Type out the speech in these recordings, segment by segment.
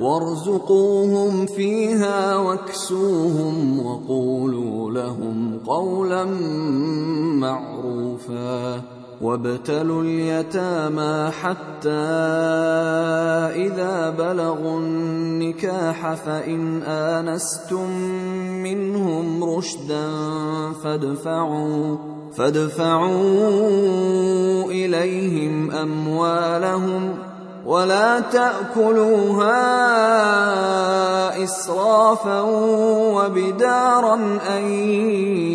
وارزقوهم فيها واكسوهم وقولوا لهم قولا معروفا وابتلوا اليتامى حتى إذا بلغوا النكاح فإن آنستم منهم رشدا فادفعوا فادفعوا إليهم أموالهم ولا تأكلوها إسرافا وبدارا أن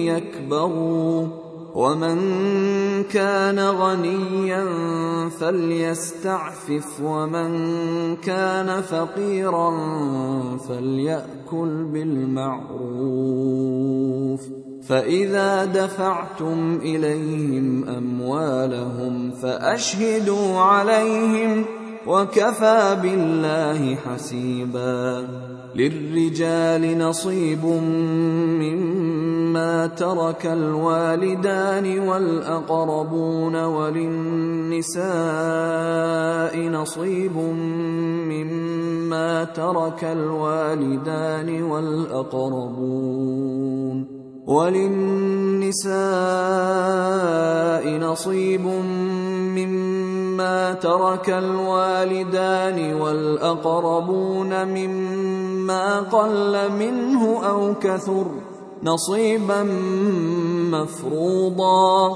يكبروا. ومن كان غنيا فليستعفف ومن كان فقيرا فليأكل بالمعروف. فإذا دفعتم إليهم أموالهم فأشهدوا عليهم وكفى بالله حسيبا للرجال نصيب مما ترك الوالدان والأقربون وللنساء نصيب مما ترك الوالدان والأقربون وللنساء نصيب مما ترك الوالدان والأقربون مما قل منه أو كثر نصيبا مفروضا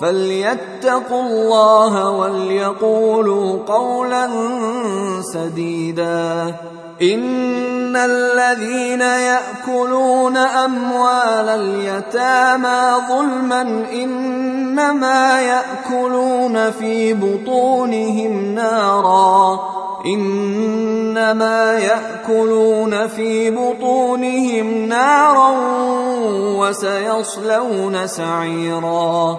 فليتقوا الله وليقولوا قولا سديدا ان الذين ياكلون اموال اليتامى ظلما انما ياكلون في بطونهم نارا انما ياكلون في بطونهم نارا وسيصلون سعيرا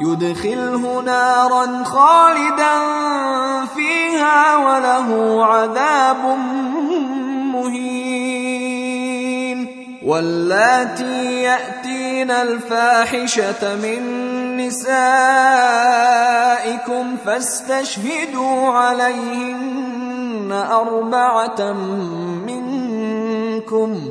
يدخله نارا خالدا فيها وله عذاب مهين. واللاتي يأتين الفاحشة من نسائكم فاستشهدوا عليهن أربعة منكم.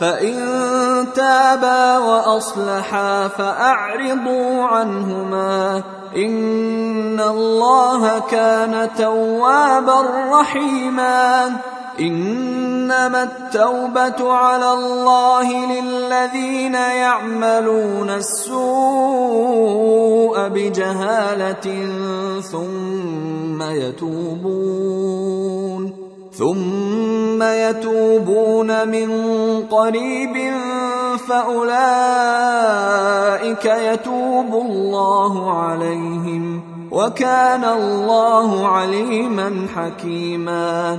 فإن تابا وأصلحا فأعرضوا عنهما إن الله كان توابا رحيما إنما التوبة على الله للذين يعملون السوء بجهالة ثم يتوبون ثم يتوبون من قريب فأولئك يتوب الله عليهم وكان الله عليما حكيما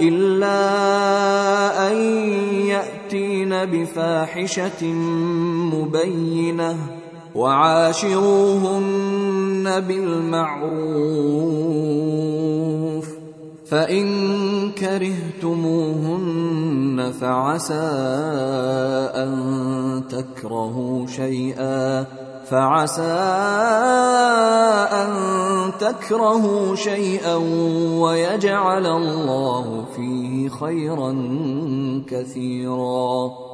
إلا أن يأتين بفاحشة مبينة وعاشروهن بالمعروف فإن كرهتموهن فعسى أن تكرهوا شيئا فعسى أن تكرهوا شيئا ويجعل الله فيه خيرا كثيرا.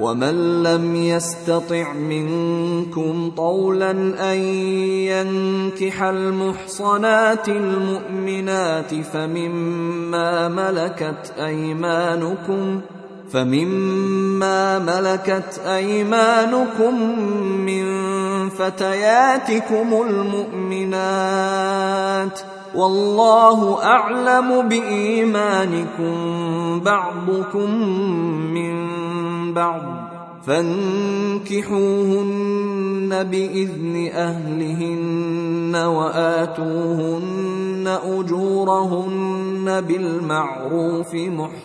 ومن لم يستطع منكم طولا ان ينكح المحصنات المؤمنات فمما ملكت ايمانكم فمما ملكت ايمانكم من فتياتكم المؤمنات والله أعلم بإيمانكم بعضكم من بعض فانكحوهن بإذن أهلهن وآتوهن أجورهن بالمعروف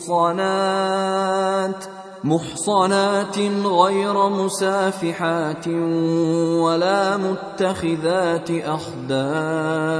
محصنات محصنات غير مسافحات ولا متخذات أخدان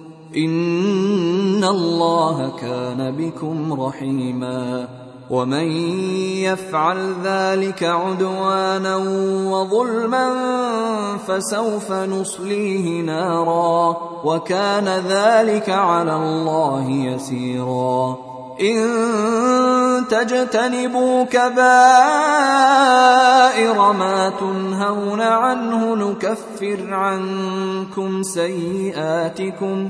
ان الله كان بكم رحيما ومن يفعل ذلك عدوانا وظلما فسوف نصليه نارا وكان ذلك على الله يسيرا ان تجتنبوا كبائر ما تنهون عنه نكفر عنكم سيئاتكم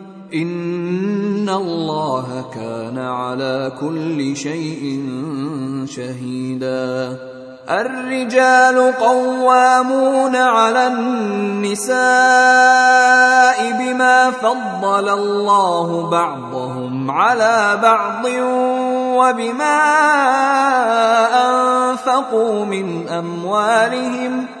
ان الله كان على كل شيء شهيدا. الرجال قوامون على النساء بما فضل الله بعضهم على بعض وبما انفقوا من اموالهم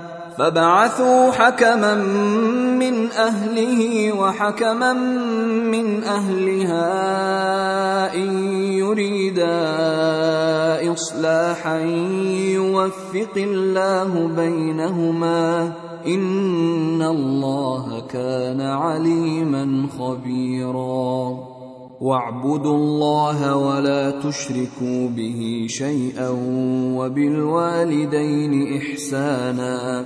فبعثوا حكما من أهله وحكما من أهلها إن يريدا إصلاحا يوفق الله بينهما إن الله كان عليما خبيرا. واعبدوا الله ولا تشركوا به شيئا وبالوالدين إحسانا.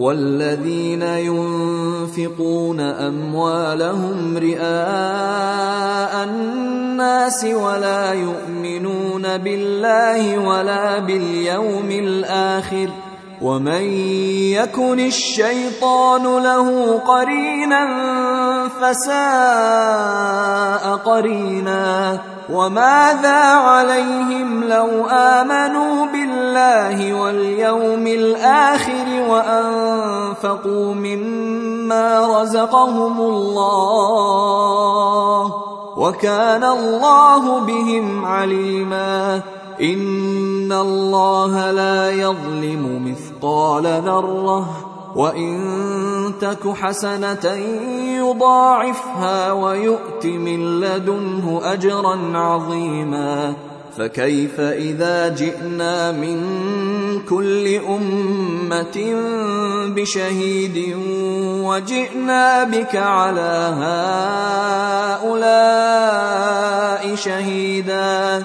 والذين ينفقون أموالهم رئاء الناس ولا يؤمنون بالله ولا باليوم الآخر ومن يكن الشيطان له قرينا فساء قرينا وماذا عليهم لو امنوا بالله واليوم الآخر وانفقوا مما رزقهم الله وكان الله بهم عليما ان الله لا يظلم مثقال ذرة وإن تك حسنة يضاعفها ويؤت من لدنه أجرا عظيما. فكيف إذا جئنا من كل أمة بشهيد وجئنا بك على هؤلاء شهيدا؟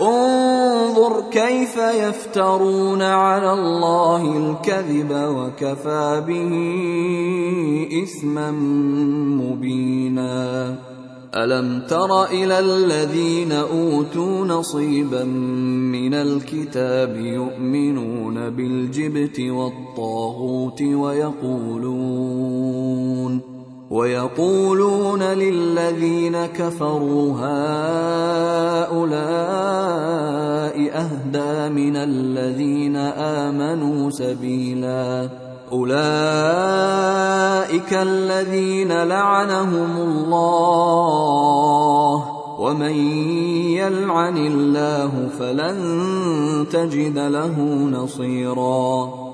انظر كيف يفترون على الله الكذب وكفى به إثما مبينا. ألم تر إلى الذين أوتوا نصيبا من الكتاب يؤمنون بالجبت والطاغوت ويقولون ويقولون للذين كفروا هؤلاء أهدى من الذين آمنوا سبيلا. أولئك الذين لعنهم الله. ومن يلعن الله فلن تجد له نصيرا.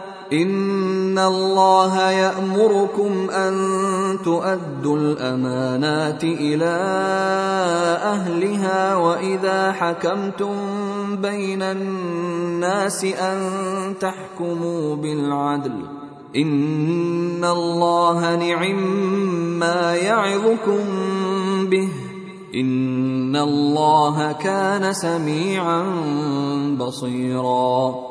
ان الله يامركم ان تؤدوا الامانات إلى اهلها واذا حكمتم بين الناس ان تحكموا بالعدل ان الله نعم ما يعظكم به ان الله كان سميعا بصيرا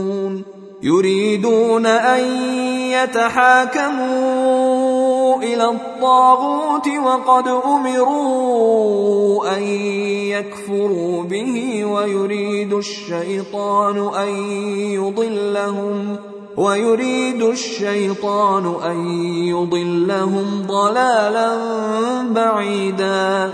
يريدون أن يتحاكموا إلى الطاغوت وقد أمروا أن يكفروا به ويريد الشيطان أن يضلهم ويريد الشيطان أن يضلهم ضلالا بعيدا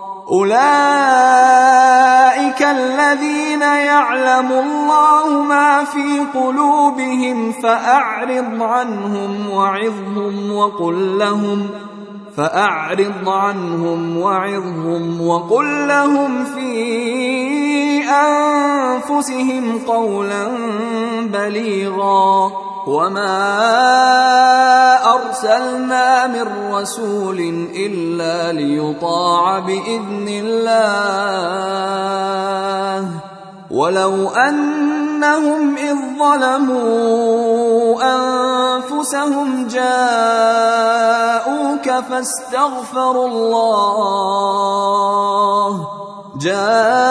أولئك الذين يعلم الله ما في قلوبهم فأعرض عنهم وعظهم وقل لهم فأعرض عنهم وعظهم وقل لهم في أنفسهم قولا بليغا وما أرسلنا من رسول إلا ليطاع بإذن الله ولو أنهم إذ ظلموا أنفسهم جاءوك فاستغفروا الله جاءوك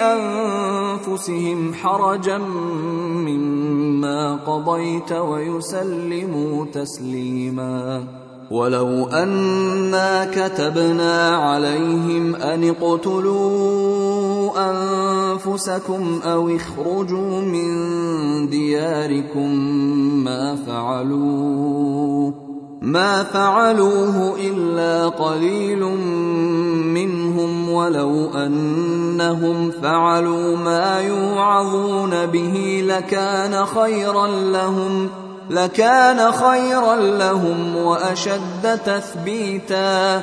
أنفسهم حرجا مما قضيت ويسلموا تسليما. ولو انا كتبنا عليهم ان اقتلوا انفسكم أو اخرجوا من دياركم ما فعلوه ما فعلوه إلا قليل منهم ولو أنهم فعلوا ما يوعظون به لكان خيرا لهم لكان خيرا لهم وأشد تثبيتا.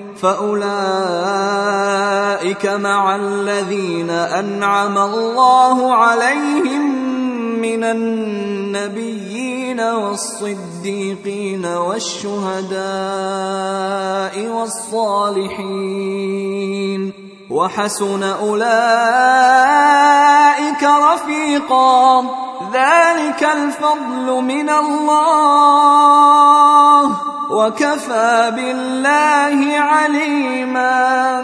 فأولئك مع الذين أنعم الله عليهم من النبيين والصديقين والشهداء والصالحين. وحسن أولئك رفيقا. ذلك الفضل من الله. وكفى بالله عليما.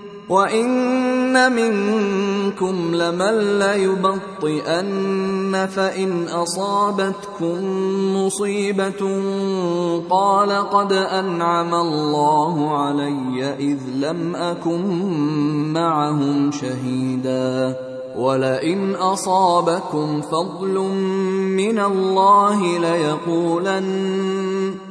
وان منكم لمن ليبطئن فان اصابتكم مصيبه قال قد انعم الله علي اذ لم اكن معهم شهيدا ولئن اصابكم فضل من الله ليقولن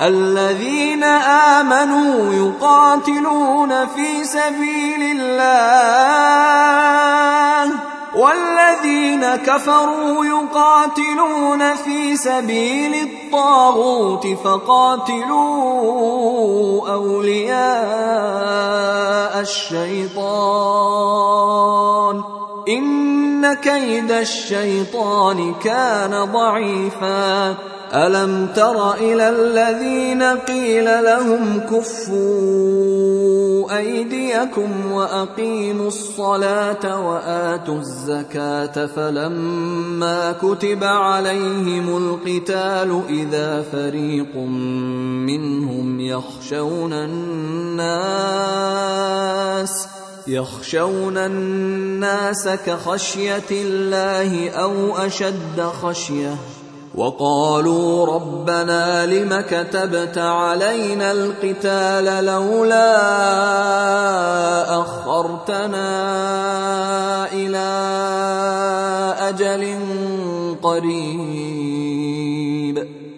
الذين آمنوا يقاتلون في سبيل الله والذين كفروا يقاتلون في سبيل الطاغوت فقاتلوا أولياء الشيطان. إن كيد الشيطان كان ضعيفا. ألم تر إلى الذين قيل لهم كفوا أيديكم وأقيموا الصلاة وآتوا الزكاة فلما كتب عليهم القتال إذا فريق منهم يخشون الناس يخشون الناس كخشية الله أو أشد خشية. وقالوا ربنا لم كتبت علينا القتال لولا أخرتنا إلى أجل قريب.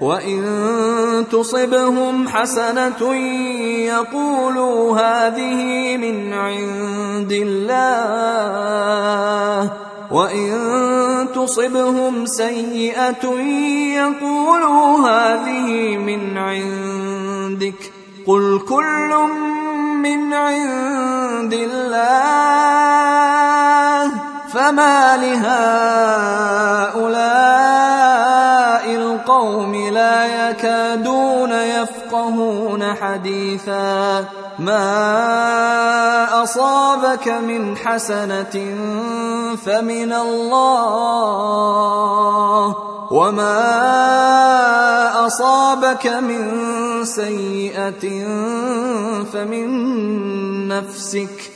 وان تصبهم حسنه يقولوا هذه من عند الله وان تصبهم سيئه يقولوا هذه من عندك قل كل من عند الله فما لهؤلاء القوم لا يكادون يفقهون حديثا. ما أصابك من حسنة فمن الله. وما أصابك من سيئة فمن نفسك.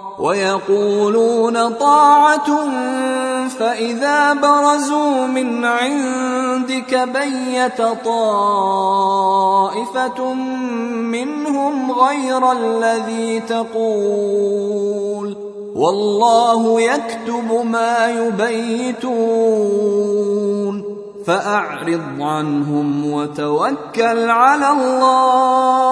ويقولون طاعة فإذا برزوا من عندك بيت طائفة منهم غير الذي تقول. والله يكتب ما يبيتون. فأعرض عنهم وتوكل على الله.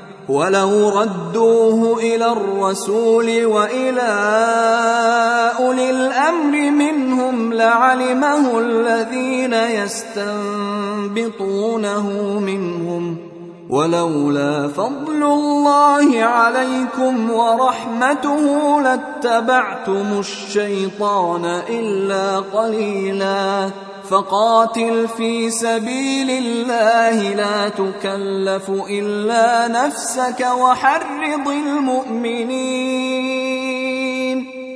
ولو ردوه إلى الرسول وإلى أولي الأمر منهم لعلمه الذين يستنبطونه منهم. ولولا فضل الله عليكم ورحمته لاتبعتم الشيطان إلا قليلا. فقاتل في سبيل الله لا تكلف إلا نفسك وحرض المؤمنين.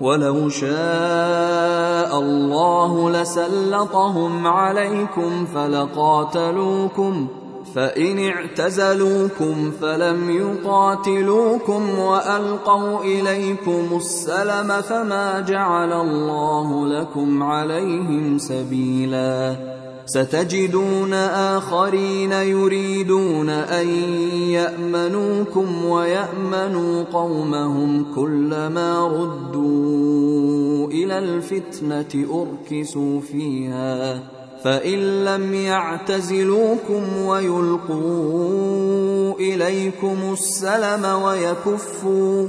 ولو شاء الله لسلطهم عليكم فلقاتلوكم فإن اعتزلوكم فلم يقاتلوكم وألقوا إليكم السلم فما جعل الله لكم عليهم سبيلا. ستجدون آخرين يريدون أن يأمنوكم ويأمنوا قومهم كلما ردوا إلى الفتنة أركسوا فيها فإن لم يعتزلوكم ويلقوا إليكم السلم ويكفوا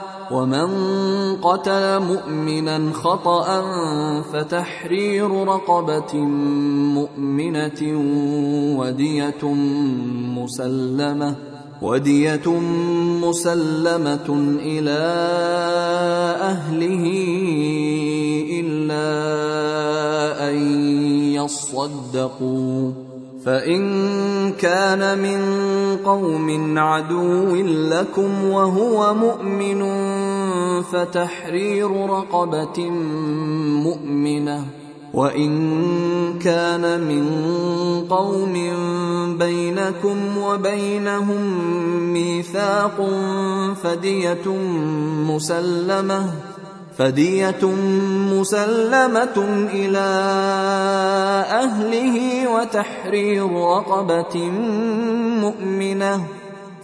ومن قتل مؤمنا خطأ فتحرير رقبة مؤمنة ودية مسلمة ودية مسلمة إلى أهله إلا أن يصدقوا فإن كان من قوم عدو لكم وهو مؤمن فتحرير رقبة مؤمنة. وإن كان من قوم بينكم وبينهم ميثاق فدية مسلمة فدية مسلمة إلى أهله وتحرير رقبة مؤمنة.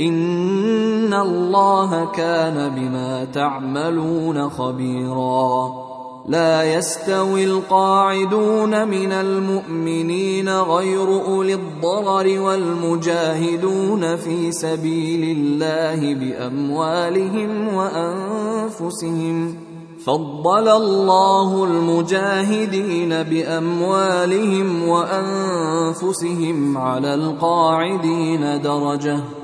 ان الله كان بما تعملون خبيرا. لا يستوي القاعدون من المؤمنين غير اولي الضرر والمجاهدون في سبيل الله باموالهم وانفسهم. فضل الله المجاهدين باموالهم وانفسهم على القاعدين درجه.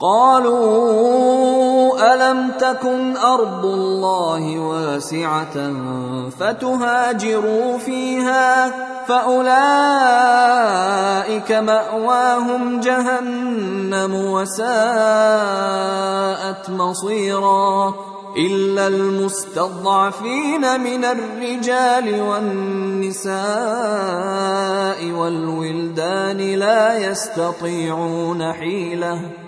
قالوا ألم تكن أرض الله واسعة فتهاجروا فيها فأولئك مأواهم جهنم وساءت مصيرا إلا المستضعفين من الرجال والنساء والولدان لا يستطيعون حيلة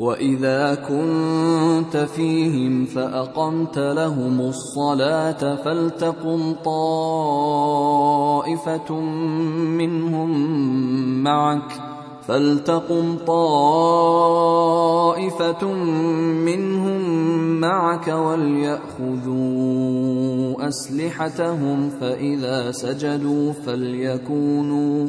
واذا كنت فيهم فاقمت لهم الصلاه فلتقم طائفه منهم معك فلتقم طائفة منهم معك وليأخذوا أسلحتهم فإذا سجدوا فليكونوا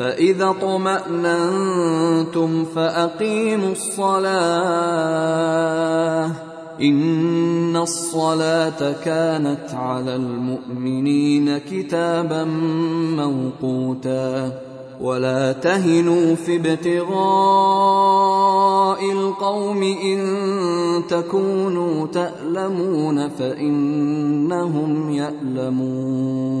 فإذا اطمأننتم فأقيموا الصلاة إن الصلاة كانت على المؤمنين كتابا موقوتا ولا تهنوا في ابتغاء القوم إن تكونوا تألمون فإنهم يألمون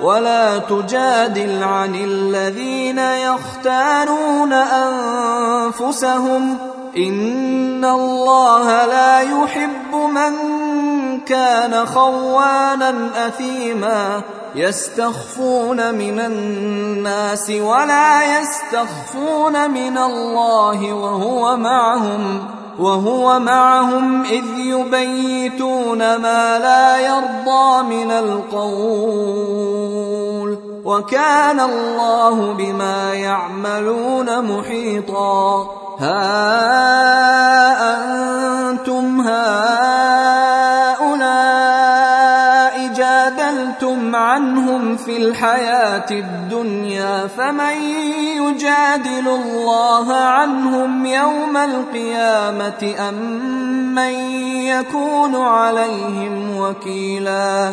ولا تجادل عن الذين يختانون أنفسهم. إن الله لا يحب من كان خوانا أثيما. يستخفون من الناس ولا يستخفون من الله وهو معهم. وهو معهم إذ يبيتون ما لا يرضى من القول. وكان الله بما يعملون محيطا. ها أنتم هؤلاء عنهم في الحياة الدنيا فمن يجادل الله عنهم يوم القيامة أم من يكون عليهم وكيلا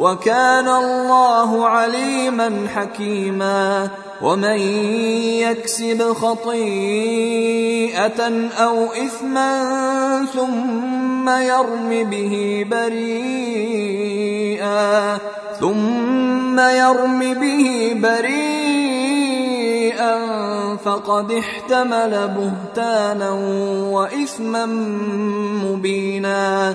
وكان الله عليما حكيما ومن يكسب خطيئة أو إثما ثم يرم به بريئا ثم يرم به بريئا فقد احتمل بهتانا وإثما مبينا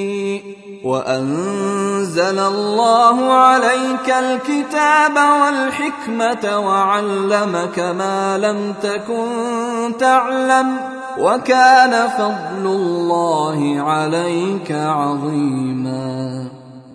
وأنزل الله عليك الكتاب والحكمة وعلمك ما لم تكن تعلم وكان فضل الله عليك عظيما.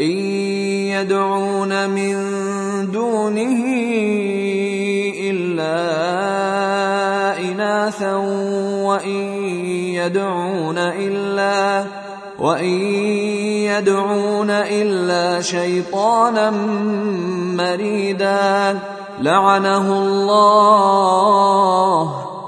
ان يدعون من دونه الا اناثا وان يدعون إلا وإن يدعون إلا شيطانا مريدا لعنه الله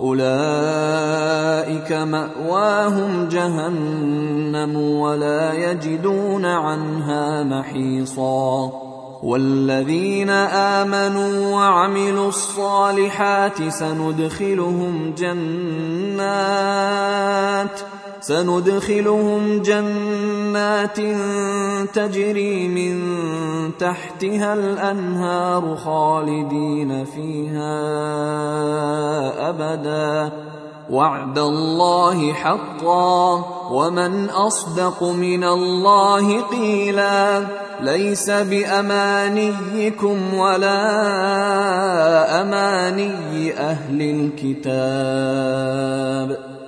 أولئك مأواهم جهنم ولا يجدون عنها محيصا. والذين آمنوا وعملوا الصالحات سندخلهم جنات سندخلهم جنات تجري من تحتها الأنهار خالدين فيها أبدا. وعد الله حقا. ومن أصدق من الله قيلا. ليس بأمانيكم ولا أماني أهل الكتاب.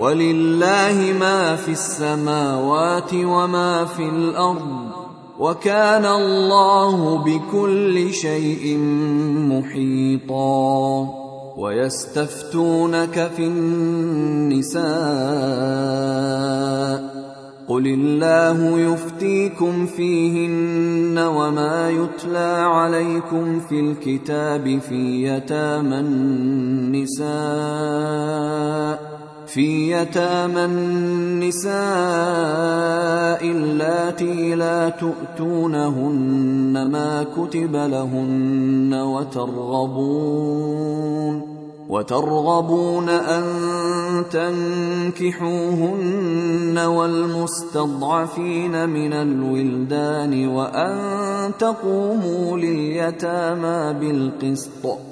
ولله ما في السماوات وما في الأرض وكان الله بكل شيء محيطا ويستفتونك في النساء قل الله يفتيكم فيهن وما يتلى عليكم في الكتاب في يتامى النساء في يتامى النساء اللاتي لا تؤتونهن ما كتب لهن وترغبون وترغبون أن تنكحوهن والمستضعفين من الولدان وأن تقوموا لليتامى بالقسط.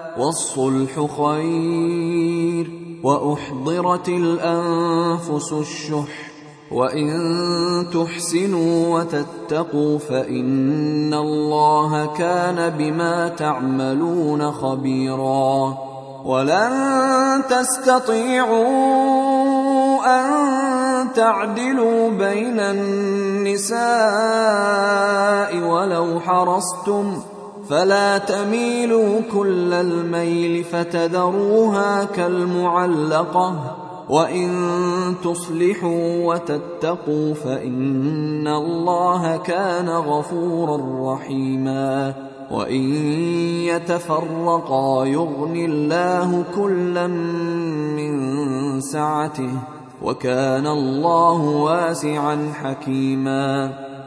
والصلح خير وأحضرت الأنفس الشح وإن تحسنوا وتتقوا فإن الله كان بما تعملون خبيرا ولن تستطيعوا أن تعدلوا بين النساء ولو حرصتم فلا تميلوا كل الميل فتذروها كالمعلقة وإن تصلحوا وتتقوا فإن الله كان غفورا رحيما وإن يتفرقا يغن الله كلا من سعته وكان الله واسعا حكيما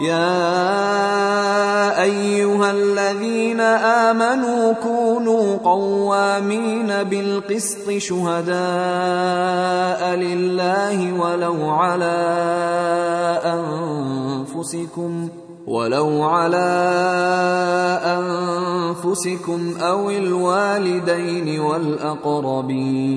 يا أيها الذين آمنوا كونوا قوامين بالقسط شهداء لله ولو على أنفسكم ولو على أنفسكم أو الوالدين والأقربين.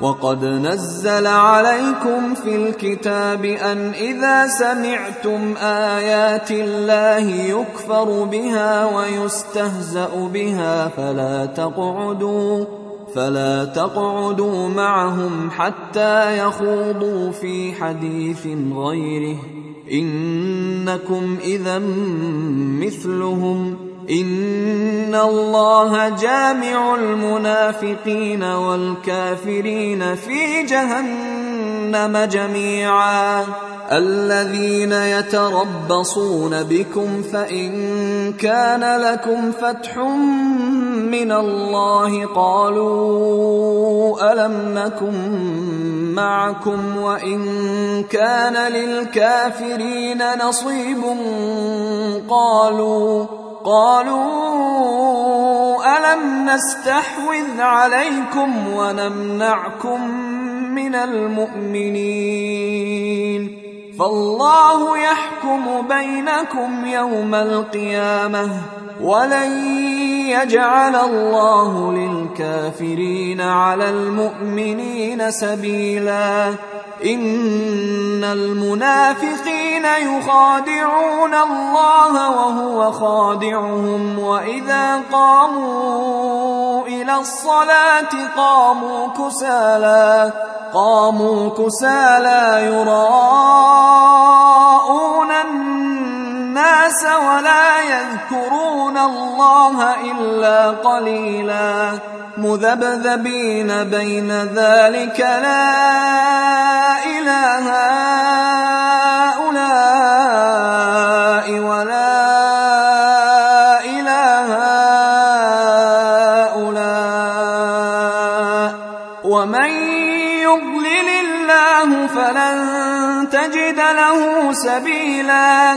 وقد نزل عليكم في الكتاب أن إذا سمعتم آيات الله يكفر بها ويستهزأ بها فلا تقعدوا فلا تقعدوا معهم حتى يخوضوا في حديث غيره. إنكم اذا مثلهم. ان الله جامع المنافقين والكافرين في جهنم جميعا. الذين يتربصون بكم فان كان لكم فتح من الله قالوا الم نكن معكم وان كان للكافرين نصيب قالوا قالوا ألم نستحوذ عليكم ونمنعكم من المؤمنين فالله يحكم بينكم يوم القيامة ولن يجعل الله للكافرين على المؤمنين سبيلا إن المنافقين يخادعون الله وهو خادعهم وإذا قاموا إلى الصلاة قاموا كسالى قاموا كسالى يراءون الناس ولا يذكرون الله إلا قليلا. مذبذبين بين ذلك لا هؤلاء ولا ومن يضلل الله فلن تجد له سبيلا.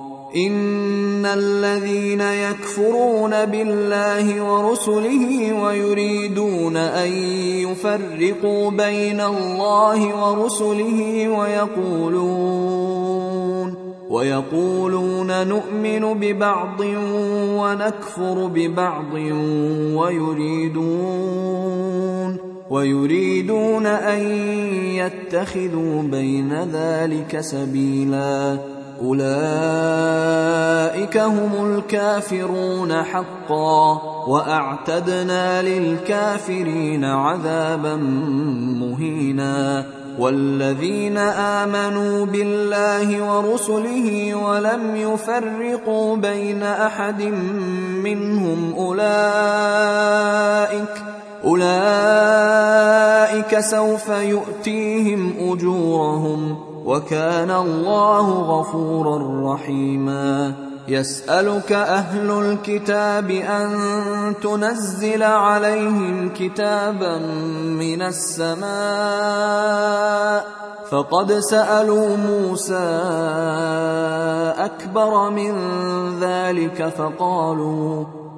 ان الذين يكفرون بالله ورسله ويريدون ان يفرقوا بين الله ورسله ويقولون ويقولون نؤمن ببعض ونكفر ببعض ويريدون ويريدون ان يتخذوا بين ذلك سبيلا أولئك هم الكافرون حقا وأعتدنا للكافرين عذابا مهينا والذين آمنوا بالله ورسله ولم يفرقوا بين أحد منهم أولئك أولئك سوف يؤتيهم أجورهم وكان الله غفورا رحيما. يسألك أهل الكتاب أن تنزل عليهم كتابا من السماء. فقد سألوا موسى أكبر من ذلك فقالوا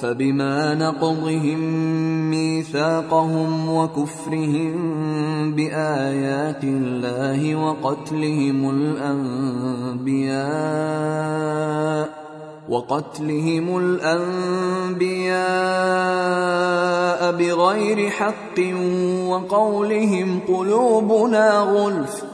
فبما نقضهم ميثاقهم وكفرهم بآيات الله وقتلهم الأنبياء وقتلهم الأنبياء بغير حق وقولهم قلوبنا غلف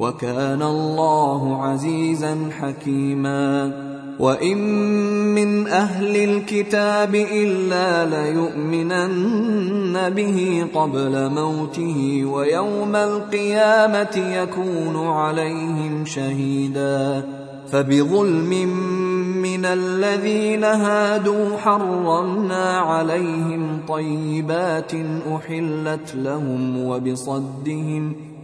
وكان الله عزيزا حكيما. وإن من أهل الكتاب إلا ليؤمنن به قبل موته ويوم القيامة يكون عليهم شهيدا. فبظلم من الذين هادوا حرمنا عليهم طيبات أحلت لهم وبصدهم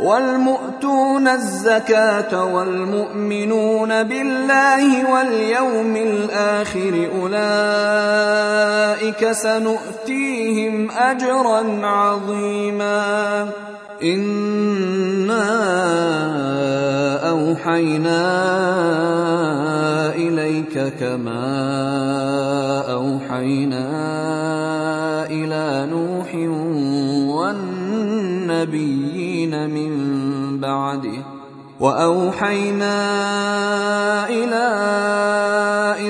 والمؤتون الزكاة والمؤمنون بالله واليوم الآخر أولئك سنؤتيهم أجرا عظيما. إنا أوحينا إليك كما أوحينا إلى نوح من بعده. وأوحينا إلى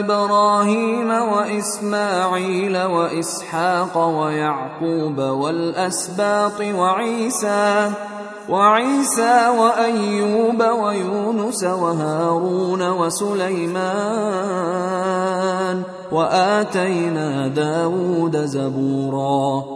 إبراهيم وإسماعيل وإسحاق ويعقوب والأسباط وعيسى وعيسى وأيوب ويونس وهارون وسليمان وآتينا داود زبورا.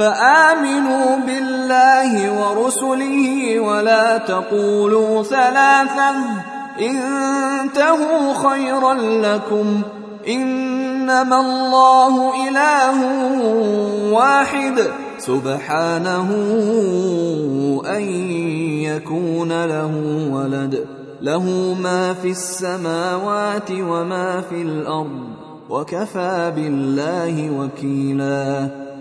فآمنوا بالله ورسله ولا تقولوا ثلاثة. انتهوا خيرا لكم. إنما الله إله واحد. سبحانه أن يكون له ولد. له ما في السماوات وما في الأرض. وكفى بالله وكيلا.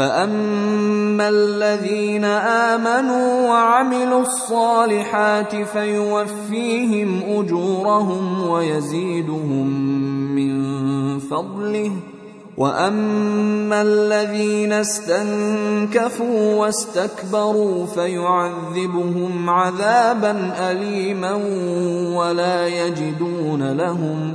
فاما الذين امنوا وعملوا الصالحات فيوفيهم اجورهم ويزيدهم من فضله واما الذين استنكفوا واستكبروا فيعذبهم عذابا اليما ولا يجدون لهم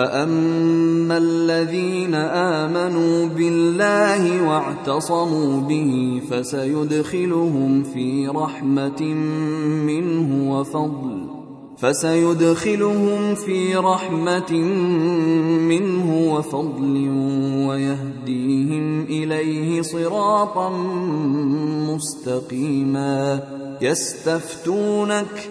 فاما الذين امنوا بالله واعتصموا به فسيدخلهم في رحمه منه وفضل فسيدخلهم في رحمة منه وفضل ويهديهم إليه صراطا مستقيما يستفتونك